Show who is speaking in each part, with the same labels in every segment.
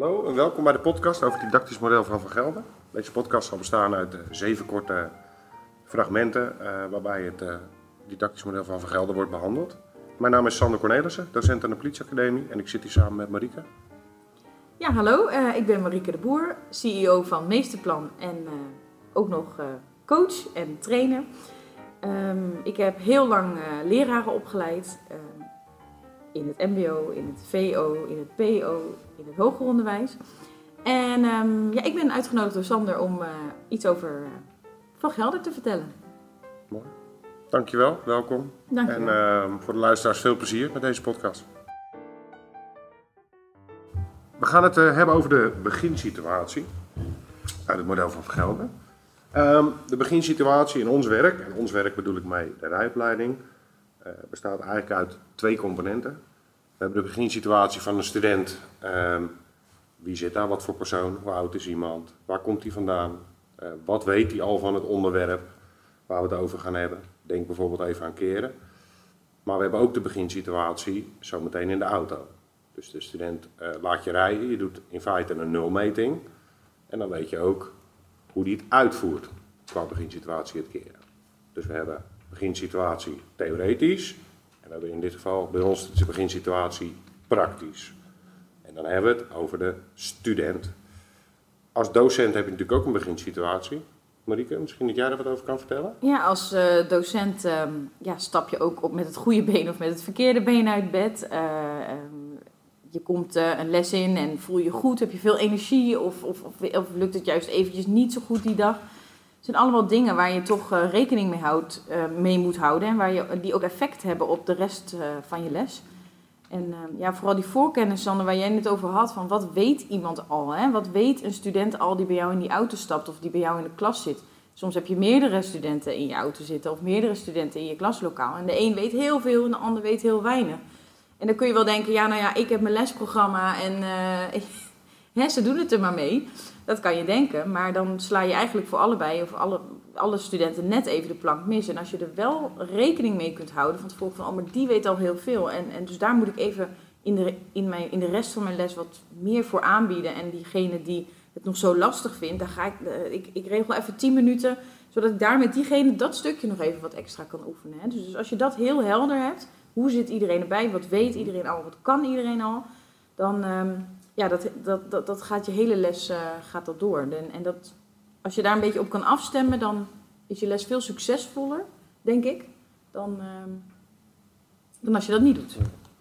Speaker 1: Hallo en welkom bij de podcast over het didactisch model van Van Gelder. Deze podcast zal bestaan uit eh, zeven korte fragmenten eh, waarbij het eh, didactisch model van Van Gelder wordt behandeld. Mijn naam is Sander Cornelissen, docent aan de politieacademie en ik zit hier samen met Marieke.
Speaker 2: Ja, hallo. ik ben Marieke de Boer, CEO van Meesterplan en ook nog coach en trainer. Ehm, ik heb heel lang leraren opgeleid ehm, in het MBO, in het VO, in het PO, in het hoger onderwijs. En ehm, ja, ik ben uitgenodigd door Sander om eh, iets over eh, Van Gelder te vertellen.
Speaker 1: Mooi. Dankjewel, welkom.
Speaker 2: Dank je
Speaker 1: En ehm, voor de luisteraars veel plezier met deze podcast. We gaan het eh, hebben over de beginsituatie uit het model van Vergelden. Ehm de beginsituatie in ons werk, en ons werk bedoel ik mee de rijopleiding, eh, bestaat eigenlijk uit twee componenten. We hebben de beginsituatie van een student. ehm, wie zit daar, wat voor persoon, hoe oud is iemand, waar komt hij vandaan, eh, wat weet hij al van het onderwerp waar we het over gaan hebben. Denk bijvoorbeeld even aan keren. Maar we hebben ook de beginsituatie zometeen in de auto. Dus de student eh, laat je rijden, je doet in feite een nulmeting. En dan weet je ook hoe die het uitvoert qua beginsituatie het keren. Dus we hebben beginsituatie theoretisch. En we hebben in dit geval bij ons de beginsituatie praktisch. En dan hebben we het over de student. Als docent heb je natuurlijk ook een beginsituatie. Marieke, misschien dat jij daar wat over kan vertellen?
Speaker 2: Ja, als eh, docent ehm, ja, stap je ook op met het goede been of met het verkeerde been uit bed. Eh, ehm, je komt eh, een les in en voel je goed, heb je veel energie of, of, of, of lukt het juist eventjes niet zo goed die dag. Zijn allemaal dingen waar je toch eh, rekening mee, houdt, eh, mee moet houden en waar je, die ook effect hebben op de rest eh, van je les. En ehm, ja, vooral die voorkennis, Sander, waar jij het over had, van wat weet iemand al? Hè? Wat weet een student al die bij jou in die auto stapt of die bij jou in de klas zit? Soms heb je meerdere studenten in je auto zitten of meerdere studenten in je klaslokaal. En de een weet heel veel en de ander weet heel weinig. En dan kun je wel denken, ja, nou ja, ik heb mijn lesprogramma en ze doen het er maar mee. Dat kan je denken, maar dan sla je eigenlijk voor allebei of alle, alle studenten net even de plank mis. En als je er wel rekening mee kunt houden van tevoren van, oh, maar die weet al heel veel. En, en dus daar moet ik even in de, in, mijn, in de rest van mijn les wat meer voor aanbieden. En diegene die het nog zo lastig vindt, daar ga ik, eh, ik, ik regel even 10 minuten, zodat ik daar met diegene dat stukje nog even wat extra kan oefenen. Hè. Dus, dus als je dat heel helder hebt, hoe zit iedereen erbij, wat weet iedereen al, wat kan iedereen al, dan ehm, ja, dat, dat, dat, dat gaat je hele les eh, gaat dat door. En, en dat, als je daar een beetje op kan afstemmen, dan is je les veel succesvoller, denk ik, dan, ehm, dan als je dat niet doet.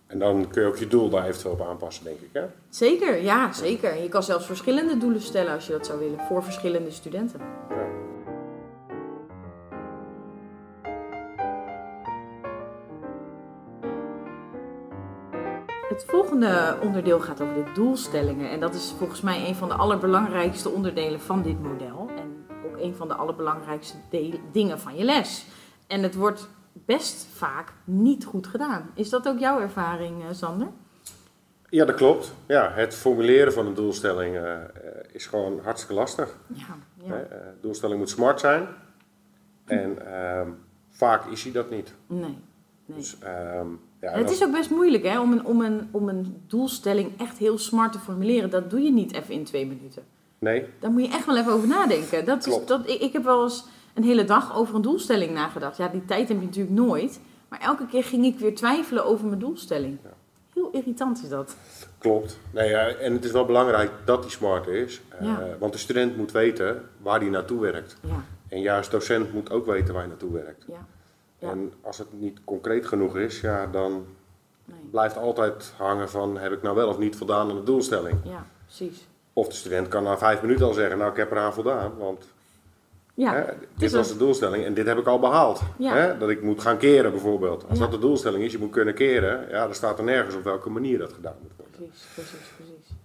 Speaker 1: En dan kun je ook je doel daar eventueel op aanpassen, denk ik. Hè?
Speaker 2: Zeker, ja, zeker. Je kan zelfs verschillende doelen stellen als je dat zou willen, voor verschillende studenten.
Speaker 1: Ja.
Speaker 2: Het volgende onderdeel gaat over de doelstellingen. En dat is volgens mij een van de allerbelangrijkste onderdelen van dit model. En ook een van de allerbelangrijkste dingen van je les. En het wordt best vaak niet goed gedaan. Is dat ook jouw ervaring, eh, Sander?
Speaker 1: Ja, dat klopt. Ja, het formuleren van een doelstelling eh, is gewoon hartstikke lastig.
Speaker 2: Ja, ja.
Speaker 1: Eh, doelstelling moet smart zijn. En ehm, vaak is hij dat niet.
Speaker 2: Nee. nee.
Speaker 1: Dus, ehm, ja,
Speaker 2: het is ook best moeilijk hè, om, een, om, een, om een doelstelling echt heel smart te formuleren. Dat doe je niet even in twee minuten.
Speaker 1: Nee,
Speaker 2: Daar moet je echt wel even over nadenken. Dat is,
Speaker 1: Klopt.
Speaker 2: dat, ik, ik heb wel eens een hele dag over een doelstelling nagedacht. Ja, die tijd heb je natuurlijk nooit. Maar elke keer ging ik weer twijfelen over mijn doelstelling.
Speaker 1: Ja.
Speaker 2: Heel irritant is dat.
Speaker 1: klopt. Nee, en het is wel belangrijk dat hij smart is. Eh. Want de student moet weten waar hij naartoe werkt.
Speaker 2: Ja,
Speaker 1: En juist docent moet ook weten waar hij naartoe werkt.
Speaker 2: ja, Ja.
Speaker 1: En als het niet concreet genoeg is, ja, dan
Speaker 2: nee.
Speaker 1: blijft altijd hangen van heb ik nou wel of niet voldaan aan de doelstelling.
Speaker 2: Ja, precies.
Speaker 1: Of de student kan na vijf minuten al zeggen, nou ik heb eraan voldaan, want
Speaker 2: Ja,
Speaker 1: hè, dit was de doelstelling en dit heb ik al behaald.
Speaker 2: Ja.
Speaker 1: Hè, dat ik moet gaan keren bijvoorbeeld. Als
Speaker 2: Ja.
Speaker 1: dat de doelstelling is, je moet kunnen keren, ja, dan staat er nergens op welke manier dat gedaan moet worden.
Speaker 2: precies, precies, precies.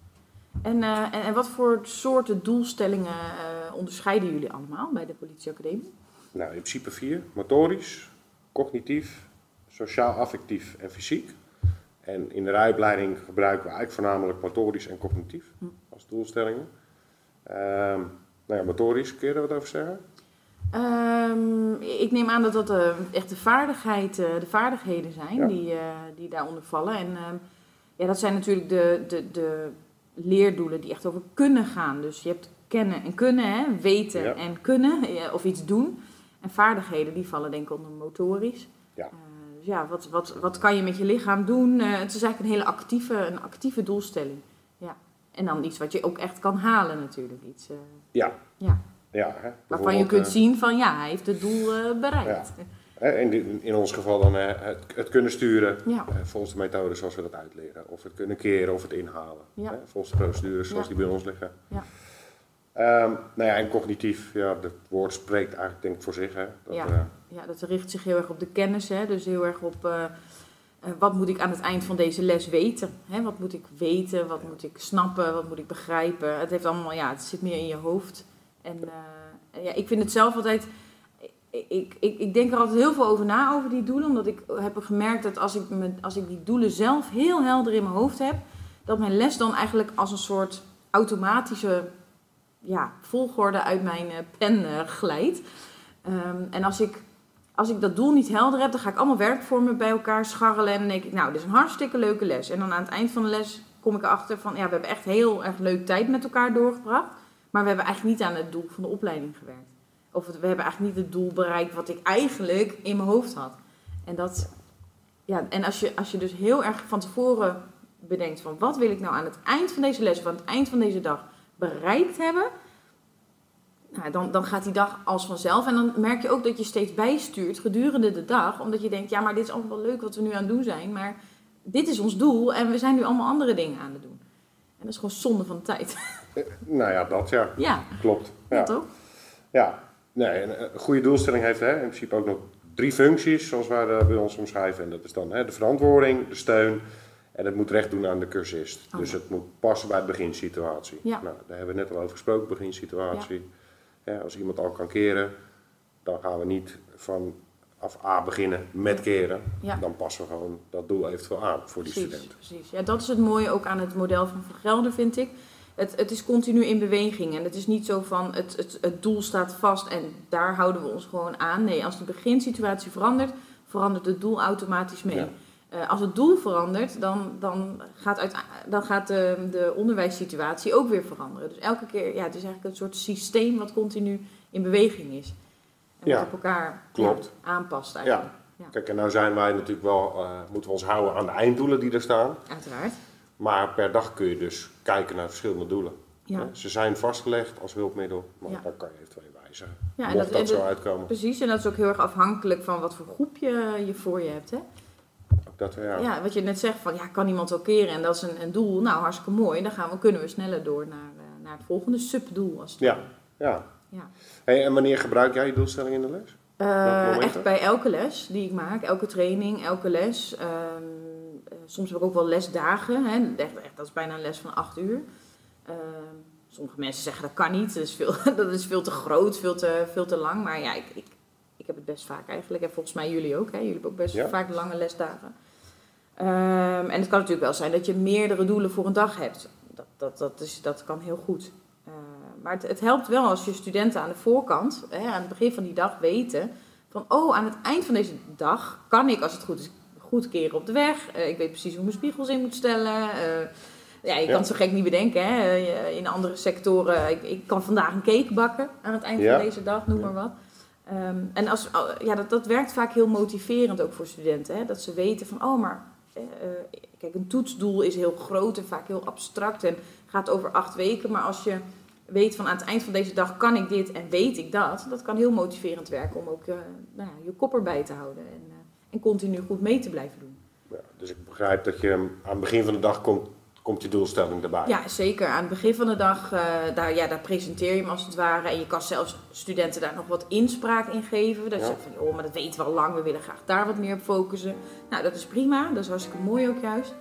Speaker 2: En, eh, en, en wat voor soorten doelstellingen eh, onderscheiden jullie allemaal bij de politieacademie?
Speaker 1: Nou, in principe vier. Motorisch, cognitief, sociaal-affectief en fysiek. En in de rijopleiding gebruiken we eigenlijk voornamelijk motorisch en cognitief
Speaker 2: Hm.
Speaker 1: als doelstellingen. Ehm, nou ja, motorisch, kun je daar wat over zeggen?
Speaker 2: Ehm, ik neem aan dat dat eh, echt de, vaardigheid, eh, de vaardigheden zijn
Speaker 1: Ja.
Speaker 2: die, eh, die daaronder vallen. En ehm, ja, dat zijn natuurlijk de, de, de leerdoelen die echt over kunnen gaan. Dus je hebt kennen en kunnen, hè? weten
Speaker 1: Ja.
Speaker 2: en kunnen, of iets doen. En vaardigheden, die vallen denk ik onder motorisch.
Speaker 1: Ja.
Speaker 2: Eh, dus ja, wat, wat, wat kan je met je lichaam doen? Eh, het is eigenlijk een hele actieve, een actieve doelstelling. Ja. En dan iets wat je ook echt kan halen natuurlijk. Iets eh,
Speaker 1: Ja.
Speaker 2: Ja.
Speaker 1: Ja, hè,
Speaker 2: waarvan je kunt zien van ja, hij heeft het doel bereikt.
Speaker 1: hè, in, in ons geval dan het, het kunnen sturen
Speaker 2: Ja.
Speaker 1: volgens de methode zoals we dat uitleren. Of het kunnen keren of het inhalen.
Speaker 2: Ja.
Speaker 1: Volgens de procedures zoals
Speaker 2: Ja.
Speaker 1: die bij ons liggen. Ehm, nou ja, en cognitief, ja, het woord spreekt eigenlijk denk ik voor zich. Hè, dat,
Speaker 2: Ja.
Speaker 1: eh,
Speaker 2: Ja, dat richt zich heel erg op de kennis. Hè? Dus heel erg op eh, eh, wat moet ik aan het eind van deze les weten? Hè? Wat moet ik weten? Wat moet ik snappen? Wat moet ik begrijpen? Het heeft allemaal, ja, het zit meer in je hoofd. En ja, ik vind het zelf altijd. Ik, ik, ik, ik denk er altijd heel veel over na over die doelen. Omdat ik heb gemerkt dat als ik, me, als ik die doelen zelf heel helder in mijn hoofd heb, dat mijn les dan eigenlijk als een soort automatische ja, volgorde uit mijn eh, pen eh, glijdt. Ehm, en als ik, als ik dat doel niet helder heb, dan ga ik allemaal werkvormen bij elkaar scharrelen. En dan denk ik, nou, dit is een hartstikke leuke les. En dan aan het eind van de les kom ik erachter van, ja, we hebben echt heel erg leuk tijd met elkaar doorgebracht. Maar we hebben eigenlijk niet aan het doel van de opleiding gewerkt. Of we hebben eigenlijk niet het doel bereikt wat ik eigenlijk in mijn hoofd had. En dat, ja, en als je, als je dus heel erg van tevoren bedenkt van, wat wil ik nou aan het eind van deze les of aan het eind van deze dag bereikt hebben, nou, dan, dan gaat die dag als vanzelf. En dan merk je ook dat je steeds bijstuurt gedurende de dag. Omdat je denkt, ja, maar dit is allemaal wel leuk wat we nu aan het doen zijn. Maar dit is ons doel en we zijn nu allemaal andere dingen aan het doen. En dat is gewoon zonde van de tijd.
Speaker 1: nou ja, dat ja,
Speaker 2: ja,
Speaker 1: klopt.
Speaker 2: ja. Toch?
Speaker 1: Ja, nee, en een goede doelstelling heeft hè, in principe ook nog drie functies, zoals wij dat bij ons omschrijven. En dat is dan hè, de verantwoording, de steun en het moet recht doen aan de cursist.
Speaker 2: Oh.
Speaker 1: Dus het moet passen bij de beginsituatie.
Speaker 2: Ja.
Speaker 1: Nou, daar hebben we net al over gesproken, beginsituatie. Ja, als iemand al kan keren, dan gaan we niet van af A beginnen met keren.
Speaker 2: Ja.
Speaker 1: Dan passen we gewoon dat doel eventueel aan voor die
Speaker 2: Precies,
Speaker 1: student.
Speaker 2: precies. Ja, dat is het mooie ook aan het model van Van Gelder, vind ik. Het, het is continu in beweging en het is niet zo van het, het, het doel staat vast en daar houden we ons gewoon aan. Nee, als de beginsituatie verandert, verandert het doel automatisch mee. Eh, als het doel verandert, dan, dan gaat, uit, dan gaat de, de onderwijssituatie ook weer veranderen. Dus elke keer, ja, het is eigenlijk een soort systeem wat continu in beweging is. En
Speaker 1: Ja,
Speaker 2: wat op elkaar
Speaker 1: klopt.
Speaker 2: ja, aanpast eigenlijk. Ja.
Speaker 1: Kijk, en nou zijn wij natuurlijk wel, eh, moeten we ons houden aan de einddoelen die er staan.
Speaker 2: Uiteraard.
Speaker 1: Maar per dag kun je dus kijken naar verschillende doelen.
Speaker 2: Ja.
Speaker 1: Ze zijn vastgelegd als hulpmiddel, maar
Speaker 2: Ja.
Speaker 1: dan kan je eventueel wijzigen.
Speaker 2: Ja, en dat-
Speaker 1: dat, zo uitkomen.
Speaker 2: Precies, en dat is ook heel erg afhankelijk van wat voor groep je, je voor je hebt. Hè?
Speaker 1: Dat, ja.
Speaker 2: Ja. wat je net zegt, van ja, kan iemand wel keren en dat is een, een doel. Nou, hartstikke mooi. Dan gaan we, kunnen we sneller door naar, eh, naar het volgende subdoel. Als het
Speaker 1: Ja. ja.
Speaker 2: Ja.
Speaker 1: Hey, en wanneer gebruik jij je doelstelling in de les?
Speaker 2: Eh, echt bij elke les die ik maak, elke training, elke les. ehm, eh, soms heb ik ook wel lesdagen. Hè? Dat is bijna een les van acht uur. Ehm, sommige mensen zeggen dat kan niet, dat is veel, dat is veel te groot, veel te, veel te lang. Maar ja, ik, ik, ik heb het best vaak eigenlijk. En volgens mij jullie ook. Hè? Jullie hebben ook best
Speaker 1: Ja.
Speaker 2: vaak lange lesdagen. Ehm, en het kan natuurlijk wel zijn dat je meerdere doelen voor een dag hebt. Dat, dat, dat, is, dat kan heel goed. Eh, maar het, het helpt wel als je studenten aan de voorkant, hè, aan het begin van die dag, weten van, oh, aan het eind van deze dag kan ik, als het goed is, goed keren op de weg. Eh, ik weet precies hoe mijn spiegels in moet stellen. Eh, ja, je
Speaker 1: Ja.
Speaker 2: kan het zo gek niet bedenken. Hè. Eh, In andere sectoren, ik, ik kan vandaag een cake bakken aan het eind
Speaker 1: Ja.
Speaker 2: van deze dag, noem maar wat. Ehm, en als, ja, dat, dat werkt vaak heel motiverend ook voor studenten. Hè? Dat ze weten van, oh, maar kijk, een toetsdoel is heel groot en vaak heel abstract en gaat over acht weken. Maar als je weet van aan het eind van deze dag kan ik dit en weet ik dat, dat kan heel motiverend werken om ook eh, nou je kop erbij te houden en, eh, en continu goed mee te blijven doen.
Speaker 1: Ja, dus ik begrijp dat je aan het begin van de dag komt, komt je doelstelling erbij.
Speaker 2: Ja, zeker. Aan het begin van de dag, eh, daar, ja, daar presenteer je hem als het ware. En je kan zelfs studenten daar nog wat inspraak in geven. Dat
Speaker 1: Ja.
Speaker 2: zegt van, oh, maar dat weten we al lang. We willen graag daar wat meer op focussen. Nou, dat is prima. Dat is hartstikke mooi ook juist.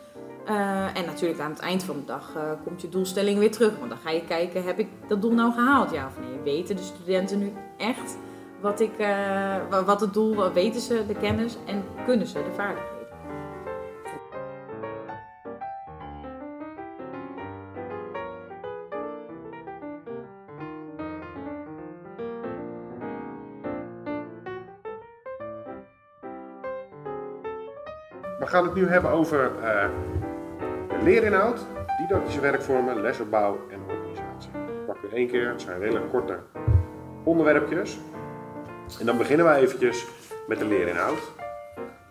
Speaker 2: Eh, en natuurlijk aan het eind van de dag eh, komt je doelstelling weer terug. Want dan ga je kijken, heb ik dat doel nou gehaald? Ja of nee? Weten de studenten nu echt wat, ik, wa- wat het doel, weten ze, de kennis en kunnen ze de vaardigheden?
Speaker 1: We gaan het nu hebben over de leerinhoud didactische werkvormen, lesopbouw en organisatie. Ik pak weer één keer, het zijn redelijk korte onderwerpjes. En dan beginnen wij eventjes met de leerinhoud.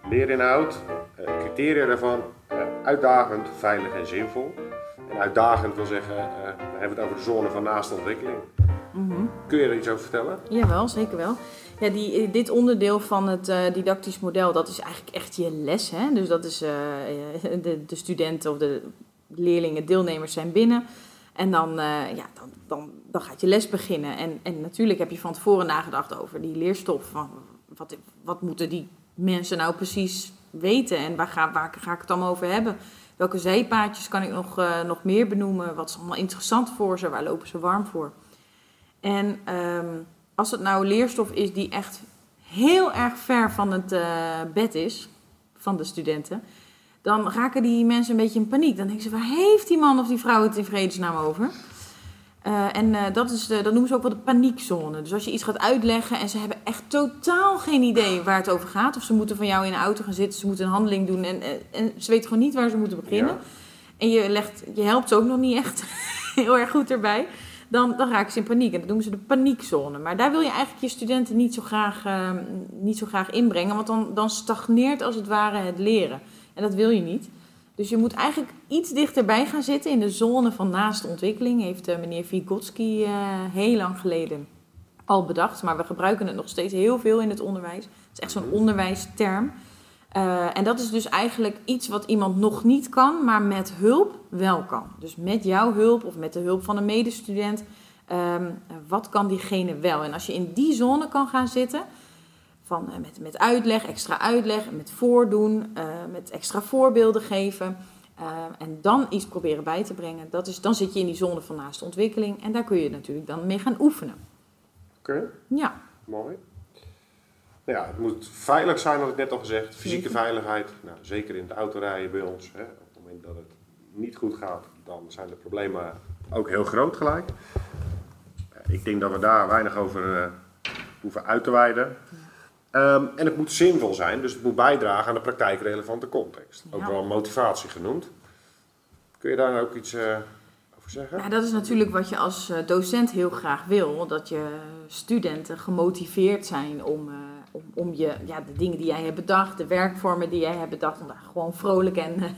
Speaker 1: Leerinhoud, eh, criteria daarvan, eh, uitdagend, veilig en zinvol. En uitdagend wil zeggen, we hebben het over de zone van naaste ontwikkeling.
Speaker 2: Mhm.
Speaker 1: Kun je er iets over vertellen?
Speaker 2: Jawel, zeker wel. Ja, die, dit onderdeel van het eh, didactisch model, dat is eigenlijk echt je les. Hè? Dus dat is eh, de, de studenten of de leerlingen, deelnemers zijn binnen. En dan, eh, ja, dan, dan, dan gaat je les beginnen. En, en natuurlijk heb je van tevoren nagedacht over die leerstof. Van wat, wat moeten die mensen nou precies weten? En waar ga, waar ga ik het allemaal over hebben? Welke zijpaadjes kan ik nog, eh, nog meer benoemen? Wat is allemaal interessant voor ze? Waar lopen ze warm voor? En ehm, als het nou leerstof is die echt heel erg ver van het eh, bed is, van de studenten, dan raken die mensen een beetje in paniek. Dan denken ze, waar heeft die man of die vrouw het in vredesnaam over? Eh, en eh, dat, is de, dat noemen ze ook wel de paniekzone. Dus als je iets gaat uitleggen en ze hebben echt totaal geen idee waar het over gaat, of ze moeten van jou in de auto gaan zitten, ze moeten een handeling doen en, en, en ze weten gewoon niet waar ze moeten beginnen.
Speaker 1: Ja.
Speaker 2: En je, legt, je helpt ze ook nog niet echt heel erg goed erbij dan, dan raken ze in paniek. En dat noemen ze de paniekzone. Maar daar wil je eigenlijk je studenten niet zo graag, eh, niet zo graag inbrengen, want dan, dan stagneert als het ware het leren. En dat wil je niet. Dus je moet eigenlijk iets dichterbij gaan zitten in de zone van naaste ontwikkeling. Heeft eh, meneer Vygotsky eh, heel lang geleden al bedacht. Maar we gebruiken het nog steeds heel veel in het onderwijs. Het is echt zo'n onderwijsterm. Uh, en dat is dus eigenlijk iets wat iemand nog niet kan, maar met hulp wel kan. Dus met jouw hulp of met de hulp van een medestudent, um, wat kan diegene wel? En als je in die zone kan gaan zitten, van, uh, met, met uitleg, extra uitleg, met voordoen, uh, met extra voorbeelden geven, en dan iets proberen bij te brengen, dat is, dan zit je in die zone van naaste ontwikkeling en daar kun je natuurlijk dan mee gaan oefenen.
Speaker 1: Oké, okay.
Speaker 2: Ja.
Speaker 1: mooi. Nou ja, het moet veilig zijn, had ik net al gezegd. Fysieke veiligheid, nou, zeker in het autorijden bij ons. Hè. Op het moment dat het niet goed gaat, dan zijn de problemen ook heel groot gelijk. Ik denk dat we daar weinig over uh, hoeven uit te wijden. Ja. Um, en het moet zinvol zijn, dus het moet bijdragen aan de praktijkrelevante context. Ook wel motivatie genoemd. Kun je daar ook iets uh, over zeggen?
Speaker 2: Ja, dat is natuurlijk wat je als uh, docent heel graag wil. Dat je studenten gemotiveerd zijn om om, om je, ja, de dingen die jij hebt bedacht, de werkvormen die jij hebt bedacht, om daar gewoon vrolijk en uh,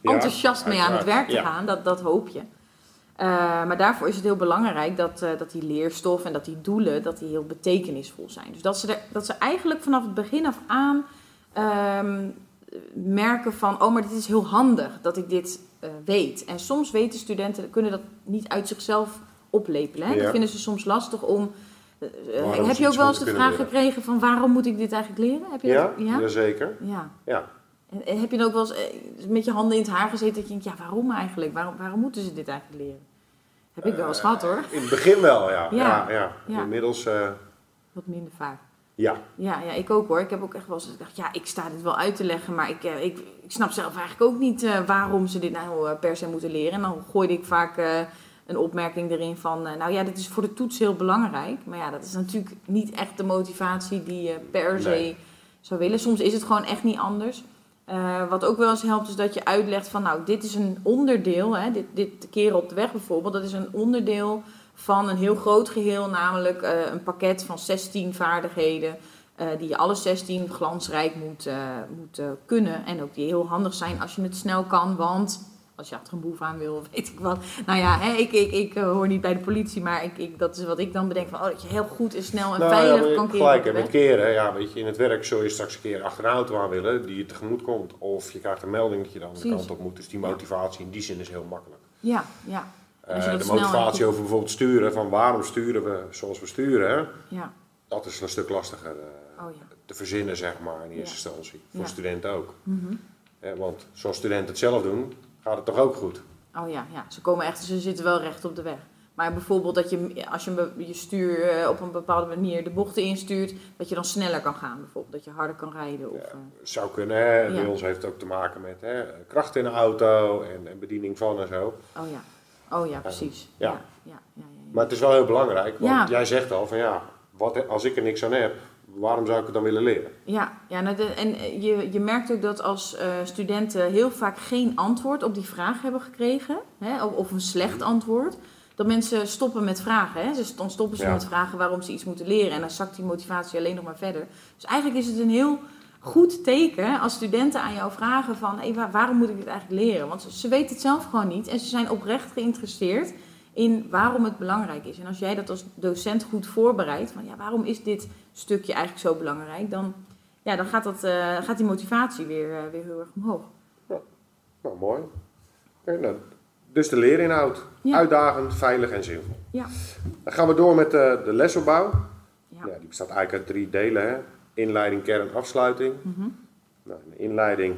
Speaker 2: ja, enthousiast mee aan het werk te ja. gaan. Dat, dat hoop je. Uh, maar daarvoor is het heel belangrijk dat, uh, dat die leerstof en dat die doelen dat die heel betekenisvol zijn. Dus dat ze, er, dat ze eigenlijk vanaf het begin af aan um, merken van, oh, maar dit is heel handig dat ik dit uh, weet. En soms weten studenten, kunnen dat niet uit zichzelf oplepelen. Hè? Ja. Dat vinden ze soms lastig om uh, heb je ook wel eens de vraag leren? gekregen van waarom moet ik dit eigenlijk leren? Heb je
Speaker 1: ja,
Speaker 2: dat, ja?
Speaker 1: zeker.
Speaker 2: Ja.
Speaker 1: ja.
Speaker 2: En, en heb je dan ook wel eens uh, met je handen in het haar gezeten dat je denkt, ja waarom eigenlijk? Waarom, waarom moeten ze dit eigenlijk leren? Heb ik wel eens uh, gehad hoor.
Speaker 1: In het begin wel, ja. ja. ja, ja. Inmiddels...
Speaker 2: Wat minder vaak.
Speaker 1: Ja.
Speaker 2: ja. Ja, ik ook hoor. Ik heb ook echt wel eens gedacht, ja ik sta dit wel uit te leggen, maar ik, ik, ik snap zelf eigenlijk ook niet waarom ze dit nou per se moeten leren. En dan gooide ik vaak een opmerking erin van, uh, nou ja, dit is voor de toets heel belangrijk. Maar ja, dat is natuurlijk niet echt de motivatie die je per se nee. zou willen. Soms is het gewoon echt niet anders. Uh, wat ook wel eens helpt is dat je uitlegt van, nou, dit is een onderdeel, hè, dit, dit keren op de weg bijvoorbeeld, dat is een onderdeel van een heel groot geheel, namelijk uh, een pakket van 16 vaardigheden. die je alle 16 glansrijk moet, moet kunnen. En ook die heel handig zijn als je het snel kan, want als je achter een boef aan wil, weet ik wat. Nou ja, hè, ik, ik, ik uh, hoor niet bij de politie, maar ik, ik, dat is wat ik dan bedenk van, oh, dat je heel goed en snel en
Speaker 1: nou,
Speaker 2: veilig
Speaker 1: ja,
Speaker 2: kan keren.
Speaker 1: Gelijk, met keren, ja, weet je, in het werk zul je straks een keer achter een auto aan willen die je tegemoet komt. Of je krijgt een melding dat je de kant op moet. Dus die motivatie in die zin is heel makkelijk.
Speaker 2: Ja, ja.
Speaker 1: Uh, de motivatie over bijvoorbeeld sturen, van waarom sturen we zoals we sturen,
Speaker 2: ja.
Speaker 1: dat is een stuk lastiger uh,
Speaker 2: oh, ja.
Speaker 1: te verzinnen, zeg maar, in eerste instantie. Voor studenten ook.
Speaker 2: Mm -hmm.
Speaker 1: want zoals studenten het zelf doen, gaat het toch ook goed.
Speaker 2: Oh ja, ja, ze komen echt, ze zitten wel recht op de weg. Maar bijvoorbeeld dat je, als je je stuur op een bepaalde manier de bochten instuurt, dat je dan sneller kan gaan bijvoorbeeld. Dat je harder kan rijden. Of,
Speaker 1: ja, zou kunnen, hè. Bij ja. ons heeft het ook te maken met hè, kracht in de auto en, en, bediening van en zo.
Speaker 2: Oh ja, oh ja, precies.
Speaker 1: Ja.
Speaker 2: Ja. Ja,
Speaker 1: Maar het is wel heel belangrijk, want jij zegt al van ja, wat, als ik er niks aan heb, waarom zou ik het dan willen leren?
Speaker 2: Ja, ja nou de, en eh, je, je merkt ook dat als eh, studenten heel vaak geen antwoord op die vraag hebben gekregen, hè, of, of een slecht antwoord, dat mensen stoppen met vragen. Hè. Dus dan stoppen ze
Speaker 1: Ja.
Speaker 2: met vragen waarom ze iets moeten leren en dan zakt die motivatie alleen nog maar verder. Dus eigenlijk is het een heel goed teken als studenten aan jou vragen van hey, waar- waarom moet ik dit eigenlijk leren? Want ze, ze weten het zelf gewoon niet en ze zijn oprecht geïnteresseerd in waarom het belangrijk is. En als jij dat als docent goed voorbereidt, van ja, waarom is dit stukje eigenlijk zo belangrijk, dan, ja, dan gaat, dat, eh, gaat die motivatie weer, eh, weer heel erg omhoog.
Speaker 1: Nou, mooi. Oké, nou, dus de leerinhoud.
Speaker 2: Ja.
Speaker 1: Uitdagend, veilig en zinvol.
Speaker 2: Ja.
Speaker 1: Dan gaan we door met de, de lesopbouw.
Speaker 2: Ja.
Speaker 1: Ja, die bestaat eigenlijk uit drie delen. Hè? Inleiding, kern, afsluiting.
Speaker 2: Mhm.
Speaker 1: Nou, de inleiding,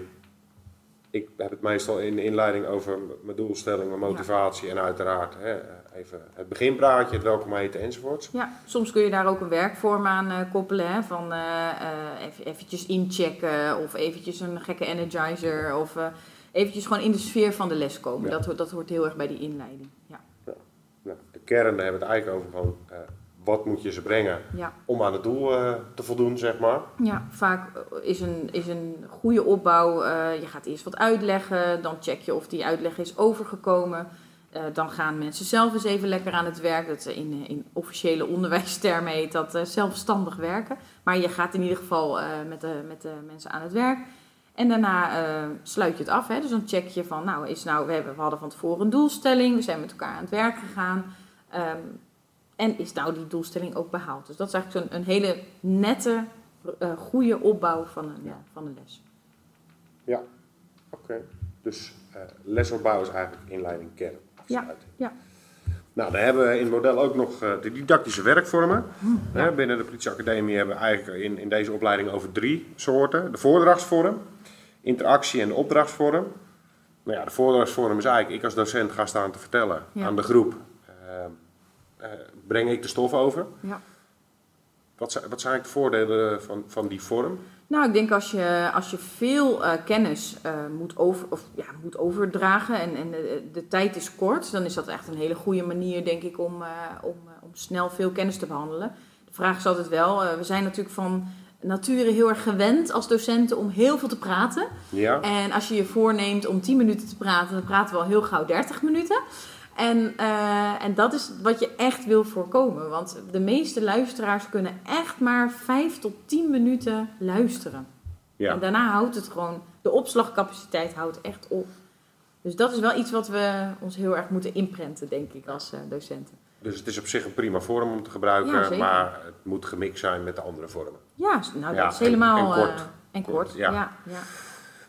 Speaker 1: ik heb het meestal in de inleiding over mijn doelstelling, mijn motivatie en uiteraard hè, even het beginpraatje, het welkom eten enzovoorts.
Speaker 2: Ja, soms kun je daar ook een werkvorm aan eh, koppelen. Hè? Van eh, eh, even, eventjes inchecken of eventjes een gekke energizer. Of eventjes gewoon in de sfeer van de les komen.
Speaker 1: Ja.
Speaker 2: Dat, hoort- dat hoort heel erg bij die inleiding. Ja,
Speaker 1: Nou, de kern, daar hebben we het eigenlijk over van eh, wat moet je ze brengen
Speaker 2: ja.
Speaker 1: om aan het doel eh, te voldoen, zeg maar.
Speaker 2: ja vaak eh, is een, is een goede opbouw. eh, je gaat eerst wat uitleggen. Dan check je of die uitleg is overgekomen. Dan gaan mensen zelf eens even lekker aan het werk. Dat in, in officiële onderwijstermen heet dat zelfstandig werken. Maar je gaat in ieder geval met, de, met de mensen aan het werk. En daarna sluit je het af. Hè? Dus dan check je van, nou, is nou we, hebben, we hadden van tevoren een doelstelling. We zijn met elkaar aan het werk gegaan. Ehm, en is nou die doelstelling ook behaald? Dus dat is eigenlijk zo'n een hele nette, eh, goede opbouw van een,
Speaker 1: Ja.
Speaker 2: van een les.
Speaker 1: Oké, dus eh, lesopbouw is eigenlijk inleiding, kern, afsluiting.
Speaker 2: ja.
Speaker 1: Nou, dan hebben we in het model ook nog eh, de didactische werkvormen. Hè, binnen de politieacademie hebben we eigenlijk in, in deze opleiding over drie soorten. De voordrachtsvorm, interactie en de opdrachtsvorm. Nou ja, de voordrachtsvorm is eigenlijk, ik als docent ga staan te vertellen
Speaker 2: Ja.
Speaker 1: aan de groep. Eh, breng ik de stof over.
Speaker 2: Ja.
Speaker 1: Wat zijn, wat zijn eigenlijk de voordelen van, van die vorm?
Speaker 2: Nou, ik denk als je, als je veel eh, kennis eh, moet, over, of, ja, moet overdragen en, en de, de tijd is kort, dan is dat echt een hele goede manier, denk ik, om, om, om snel veel kennis te behandelen. De vraag is altijd wel, we zijn natuurlijk van nature heel erg gewend als docenten om heel veel te praten.
Speaker 1: Ja,
Speaker 2: En als je je voorneemt om 10 minuten te praten, dan praten we al heel gauw 30 minuten. En, eh, en dat is wat je echt wil voorkomen. Want de meeste luisteraars kunnen echt maar 5 tot 10 minuten luisteren.
Speaker 1: ja.
Speaker 2: En daarna houdt het gewoon, de opslagcapaciteit houdt echt op. Dus dat is wel iets wat we ons heel erg moeten inprenten, denk ik, als eh, docenten.
Speaker 1: Dus het is op zich een prima vorm om te gebruiken,
Speaker 2: Ja,
Speaker 1: maar het moet gemixt zijn met de andere vormen.
Speaker 2: Ja, nou
Speaker 1: Ja,
Speaker 2: dat is
Speaker 1: en-
Speaker 2: helemaal...
Speaker 1: en kort.
Speaker 2: eh, en
Speaker 1: Kort,
Speaker 2: kort,
Speaker 1: ja.
Speaker 2: ja. ja,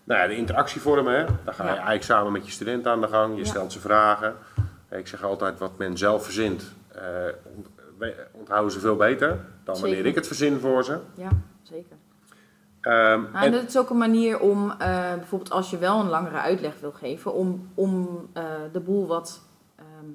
Speaker 1: Nou ja, de interactievormen, hè, daar ga je eigenlijk samen met je studenten aan de gang. Je stelt ze vragen. Ik zeg altijd, wat men zelf verzint, eh, onthouden ze veel beter dan wanneer
Speaker 2: Zeker.
Speaker 1: ik het verzin voor ze.
Speaker 2: ja, zeker. Nou, en
Speaker 1: en,
Speaker 2: dat is ook een manier om, eh, bijvoorbeeld als je wel een langere uitleg wil geven, om, om eh, de boel wat, ehm,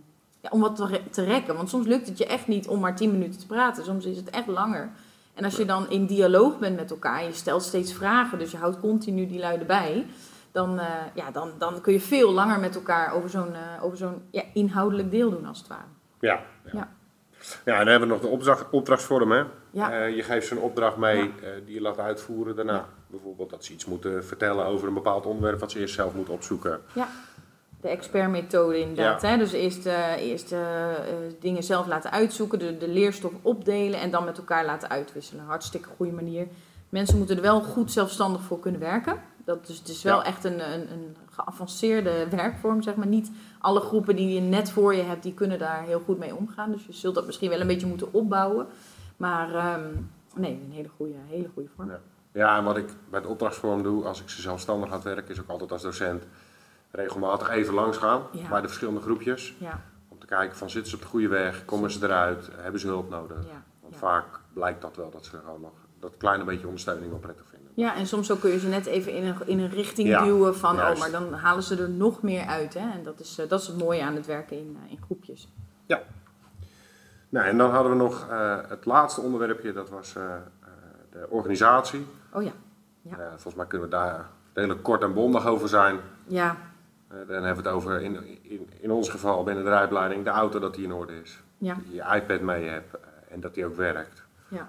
Speaker 2: ja, om wat te, re- te rekken. Want soms lukt het je echt niet om maar 10 minuten te praten. Soms is het echt langer. En als je dan in dialoog bent met elkaar en je stelt steeds vragen, dus je houdt continu die luiden bij, dan, eh, ja, dan, dan kun je veel langer met elkaar over zo'n eh, over zo'n ja, inhoudelijk deel doen, als het ware.
Speaker 1: ja, ja.
Speaker 2: Ja.
Speaker 1: Ja, en dan hebben we nog de opdracht, opdrachtsvorm. Hè.
Speaker 2: Ja.
Speaker 1: Eh, je geeft ze een opdracht mee
Speaker 2: Ja.
Speaker 1: die je laat uitvoeren daarna.
Speaker 2: Ja.
Speaker 1: Bijvoorbeeld dat ze iets moeten vertellen over een bepaald onderwerp wat ze eerst zelf moeten opzoeken.
Speaker 2: De expertmethode inderdaad. Hè? Dus eerst, eerst dingen zelf laten uitzoeken, de, de leerstof opdelen en dan met elkaar laten uitwisselen. Hartstikke goede manier. Mensen moeten er wel goed zelfstandig voor kunnen werken. Dat is, het is wel
Speaker 1: Ja.
Speaker 2: echt een, een, een geavanceerde werkvorm, zeg maar. Niet alle groepen die je net voor je hebt, die kunnen daar heel goed mee omgaan. Dus je zult dat misschien wel een beetje moeten opbouwen. Maar ehm, nee, een hele goede, hele goede vorm.
Speaker 1: Ja. Ja, en wat ik bij de opdrachtsvorm doe, als ik ze zelfstandig laat werken, is ook altijd als docent regelmatig even langs gaan
Speaker 2: Ja.
Speaker 1: bij de verschillende groepjes.
Speaker 2: Ja,
Speaker 1: Om te kijken van zitten ze op de goede weg, komen ze eruit, hebben ze hulp nodig. Want vaak blijkt dat wel dat ze gewoon nog dat kleine beetje ondersteuning wel prettig vinden.
Speaker 2: Ja, en soms ook kun je ze net even in een, in een richting
Speaker 1: Ja,
Speaker 2: duwen van,
Speaker 1: juist.
Speaker 2: oh, maar dan halen ze er nog meer uit. Hè? En dat is, eh, dat is het mooie aan het werken in, eh, in groepjes.
Speaker 1: Nou, en dan hadden we nog eh, het laatste onderwerpje, dat was de organisatie.
Speaker 2: Oh ja, Ja.
Speaker 1: Volgens mij kunnen we daar redelijk kort en bondig over zijn.
Speaker 2: ja,
Speaker 1: dan hebben we het over, in, in, in ons geval binnen de rijopleiding, de auto dat die in orde is.
Speaker 2: ja,
Speaker 1: Dat je je iPad mee hebt en dat die ook werkt.
Speaker 2: ja.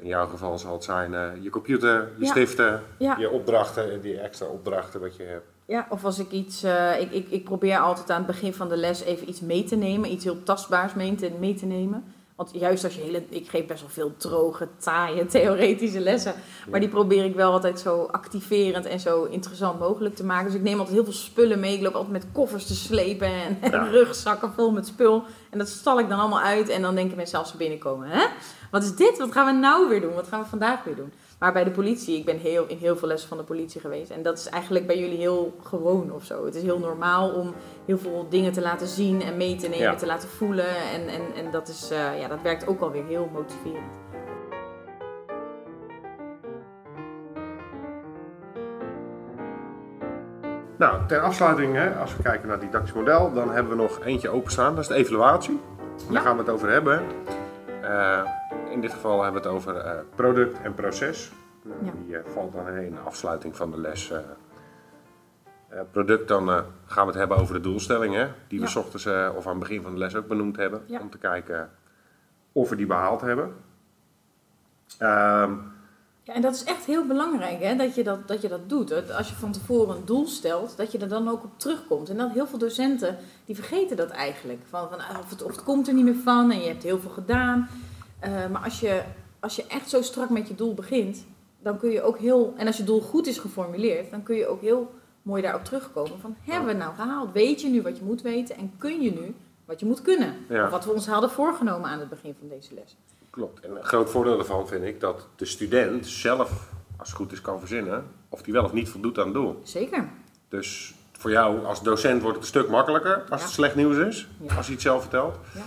Speaker 1: In jouw geval zal het zijn eh, je computer, je
Speaker 2: Ja.
Speaker 1: stiften,
Speaker 2: Ja.
Speaker 1: je opdrachten, die extra opdrachten wat je hebt.
Speaker 2: Ja, of als ik iets. eh, ik, ik, ik probeer altijd aan het begin van de les even iets mee te nemen, iets heel tastbaars mee te, mee te nemen. Want juist als je hele. Ik geef best wel veel droge, taaie, theoretische lessen. Maar die probeer ik wel altijd zo activerend en zo interessant mogelijk te maken. Dus ik neem altijd heel veel spullen mee. Ik loop altijd met koffers te slepen en, rugzakken vol met spul. En dat stal ik dan allemaal uit. En dan denken mensen als ze binnenkomen: hè? Wat is dit? Wat gaan we nou weer doen? Wat gaan we vandaag weer doen? Maar bij de politie, ik ben heel, in heel veel lessen van de politie geweest. En dat is eigenlijk bij jullie heel gewoon of zo. Het is heel normaal om heel veel dingen te laten zien en mee te nemen,
Speaker 1: Ja.
Speaker 2: te laten voelen. En, en, en dat, is, eh, ja, dat werkt ook alweer heel motiverend.
Speaker 1: Nou, ter afsluiting, hè, als we kijken naar het didactisch model, dan hebben we nog eentje openstaan. Dat is de evaluatie. Daar
Speaker 2: Ja.
Speaker 1: gaan we het over hebben. In dit geval hebben we het over eh, product en proces. Nou,
Speaker 2: Ja.
Speaker 1: Die eh, valt dan in de afsluiting van de les. eh. Product, dan gaan we het hebben over de doelstellingen. Die we
Speaker 2: Ja.
Speaker 1: ochtends of aan het begin van de les ook benoemd hebben.
Speaker 2: Ja.
Speaker 1: Om te kijken of we die behaald hebben. Ehm,
Speaker 2: Ja, en dat is echt heel belangrijk hè, dat, je dat, dat je dat doet. Als je van tevoren een doel stelt, dat je er dan ook op terugkomt. En dat heel veel docenten, die vergeten dat eigenlijk. Van, van, ah, of, het, of het komt er niet meer van en je hebt heel veel gedaan. Eh, maar als je, als je echt zo strak met je doel begint, dan kun je ook heel... En als je doel goed is geformuleerd, dan kun je ook heel mooi daarop terugkomen. Van, hebben we het nou gehaald? Weet je nu wat je moet weten? En kun je nu wat je moet kunnen?
Speaker 1: Ja.
Speaker 2: Wat we ons hadden voorgenomen aan het begin van deze les.
Speaker 1: Klopt. En een groot voordeel daarvan vind ik dat de student zelf, als het goed is, kan verzinnen of die wel of niet voldoet aan het doel.
Speaker 2: Zeker.
Speaker 1: Dus voor jou als docent wordt het een stuk makkelijker als
Speaker 2: Ja.
Speaker 1: het slecht nieuws is,
Speaker 2: Ja.
Speaker 1: als hij het zelf vertelt.
Speaker 2: Ja.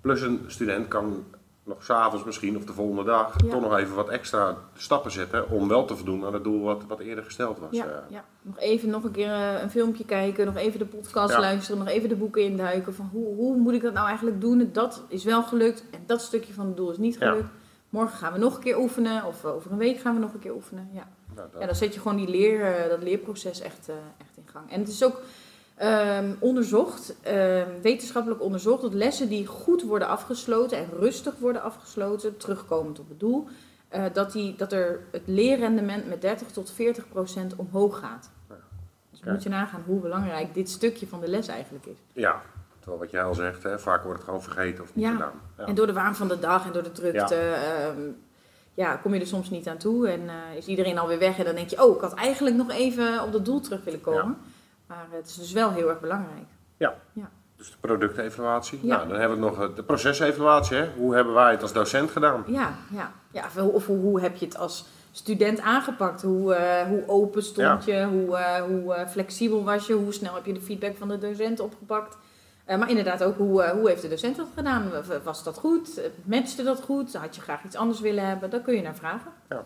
Speaker 1: Plus een student kan nog s'avonds misschien of de volgende dag
Speaker 2: Ja.
Speaker 1: toch nog even wat extra stappen zetten om wel te voldoen aan het doel wat, wat eerder gesteld was.
Speaker 2: Ja, ja, nog even nog een keer eh, een filmpje kijken, nog even de podcast
Speaker 1: Ja.
Speaker 2: luisteren, nog even de boeken induiken. Van hoe, hoe moet ik dat nou eigenlijk doen? Dat is wel gelukt en dat stukje van het doel is niet gelukt. Morgen gaan we nog een keer oefenen of eh, over een week gaan we nog een keer oefenen. Ja,
Speaker 1: nou, dat-
Speaker 2: dan zet je gewoon die leer, eh, dat leerproces echt, echt in gang. En het is ook ehm, onderzocht, ehm, wetenschappelijk onderzocht, dat lessen die goed worden afgesloten en rustig worden afgesloten, terugkomend op het doel, eh, dat, die, dat er het leerrendement met 30 tot 40 procent omhoog gaat. Dus
Speaker 1: Oké.
Speaker 2: moet je nagaan hoe belangrijk dit stukje van de les eigenlijk is.
Speaker 1: ja, terwijl wat jij al zegt, hè, vaak wordt het gewoon vergeten of niet
Speaker 2: Ja.
Speaker 1: gedaan. Ja.
Speaker 2: En door de waan van de dag en door de drukte, ja. ja, kom je er soms niet aan toe. En eh, is iedereen alweer weg en dan denk je, oh, ik had eigenlijk nog even op dat doel terug willen komen. Maar het is dus wel heel erg belangrijk.
Speaker 1: Dus de productevaluatie.
Speaker 2: Ja.
Speaker 1: Nou, dan hebben we nog eh, de procesevaluatie. Hè. Hoe hebben wij het als docent gedaan?
Speaker 2: Ja, ja. ja of, hoe, hoe heb je het als student aangepakt? Hoe, eh, hoe open stond je? Hoe, eh, hoe eh, flexibel was je? Hoe snel heb je de feedback van de docent opgepakt? Eh, maar inderdaad ook, hoe, hoe heeft de docent dat gedaan? Was dat goed? Matchte dat goed? Had je graag iets anders willen hebben? Daar kun je naar vragen. Ja.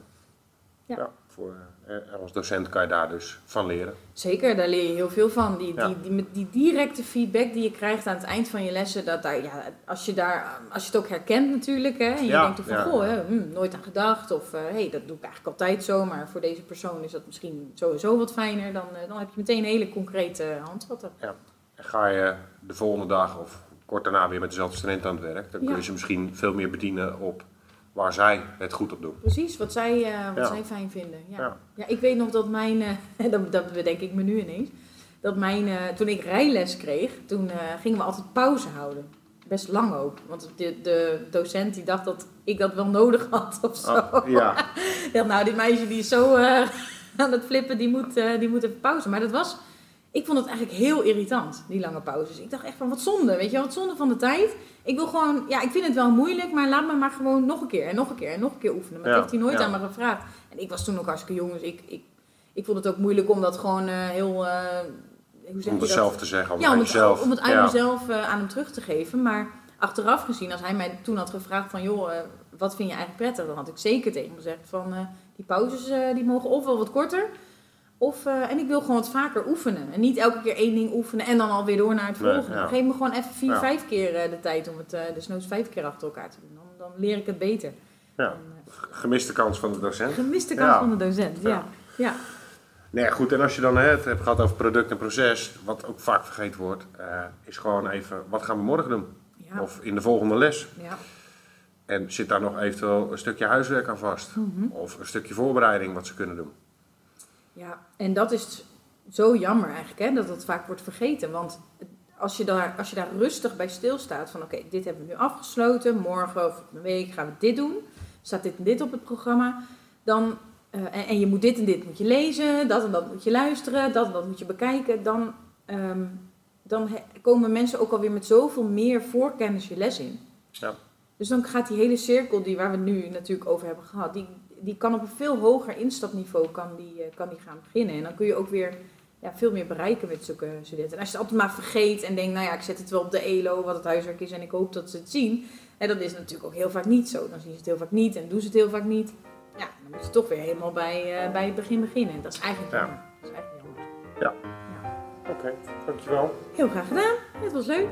Speaker 1: Ja, voor, eh, als docent kan je daar dus van leren.
Speaker 2: Zeker, daar leer je heel veel van. Die,
Speaker 1: Ja.
Speaker 2: die, die, die directe feedback die je krijgt aan het eind van je lessen, dat daar, ja, als, je daar, als je het ook herkent natuurlijk, hè, en je
Speaker 1: Ja,
Speaker 2: denkt van,
Speaker 1: ja.
Speaker 2: goh, hè, hm, nooit aan gedacht, of hé, hey, dat doe ik eigenlijk altijd zo, maar voor deze persoon is dat misschien sowieso wat fijner, dan, eh, dan heb je meteen hele concrete handvatten.
Speaker 1: En ga je de volgende dag of kort daarna weer met dezelfde student aan het werk, dan kun je
Speaker 2: Ja.
Speaker 1: ze misschien veel meer bedienen op waar zij het goed op doen.
Speaker 2: Precies, wat zij, eh, wat
Speaker 1: Ja.
Speaker 2: zij fijn vinden. Ja.
Speaker 1: Ja.
Speaker 2: Ja. ik weet nog dat mijn, eh, dat, dat bedenk ik me nu ineens, dat mijn, eh, toen ik rijles kreeg, toen gingen we altijd pauze houden. Best lang ook, want de, de docent die dacht dat ik dat wel nodig had of zo.
Speaker 1: Oh, ja,
Speaker 2: dacht, nou, dit meisje die is zo aan het flippen, die moet, die moet even pauze. Maar dat was, ik vond het eigenlijk heel irritant, die lange pauzes. Ik dacht echt van, wat zonde, weet je wel, wat zonde van de tijd. Ik wil gewoon, ja, ik vind het wel moeilijk, maar laat me maar gewoon nog een keer en nog een keer en nog een keer oefenen. Maar
Speaker 1: Ja,
Speaker 2: dat heeft hij nooit
Speaker 1: ja.
Speaker 2: aan me gevraagd. En ik was toen ook hartstikke jong, dus ik, ik, ik vond het ook moeilijk om dat gewoon eh, heel, eh, hoe zeg
Speaker 1: om
Speaker 2: je
Speaker 1: het zelf te zeggen, om
Speaker 2: ja, om het, om het aan mezelf eh, aan hem terug te geven. Maar achteraf gezien, als hij mij toen had gevraagd van... joh, wat vind je eigenlijk prettig? Dan had ik zeker tegen hem gezegd van... die pauzes die mogen ofwel wat korter... Of, eh, en ik wil gewoon wat vaker oefenen. En niet elke keer één ding oefenen en dan alweer door naar het
Speaker 1: Nee,
Speaker 2: volgende.
Speaker 1: ja.
Speaker 2: Geef me gewoon even vier,
Speaker 1: Ja.
Speaker 2: vijf keer eh, de tijd om het eh desnoods vijf keer achter elkaar te doen. Dan, dan leer ik het beter.
Speaker 1: Ja. Gemiste kans van de docent.
Speaker 2: gemiste kans van de docent, ja.
Speaker 1: Ja.
Speaker 2: ja.
Speaker 1: Nee, goed, en als je dan hè, het hebt gehad over product en proces, wat ook vaak vergeten wordt, is gewoon even, wat gaan we morgen doen?
Speaker 2: Ja.
Speaker 1: Of in de volgende les.
Speaker 2: ja.
Speaker 1: En zit daar nog eventueel een stukje huiswerk aan vast?
Speaker 2: Mhm.
Speaker 1: Of een stukje voorbereiding wat ze kunnen doen?
Speaker 2: Ja, en dat is zo jammer eigenlijk, hè, dat dat vaak wordt vergeten. Want als je daar, als je daar rustig bij stilstaat van oké, dit hebben we nu afgesloten, morgen of een week gaan we dit doen, staat dit en dit op het programma, dan, eh, en, en je moet dit en dit moet je lezen, dat en dat moet je luisteren, dat en dat moet je bekijken, dan, ehm, dan komen mensen ook alweer met zoveel meer voorkennis je les in.
Speaker 1: Ja.
Speaker 2: Dus dan gaat die hele cirkel die waar we nu natuurlijk over hebben gehad, die, die kan op een veel hoger instapniveau kan die, eh, kan die gaan beginnen. En dan kun je ook weer ja, veel meer bereiken met zulke studenten. En als je het altijd maar vergeet en denkt, nou ja, ik zet het wel op de ELO, wat het huiswerk is, en ik hoop dat ze het zien. En dat is natuurlijk ook heel vaak niet zo. Dan zien ze het heel vaak niet en doen ze het heel vaak niet. Ja, dan moet je toch weer helemaal bij, eh, bij het begin beginnen. Dat is eigenlijk
Speaker 1: Ja.
Speaker 2: jammer. Dat is eigenlijk jammer.
Speaker 1: Oké, dankjewel.
Speaker 2: Heel graag gedaan. Het was leuk.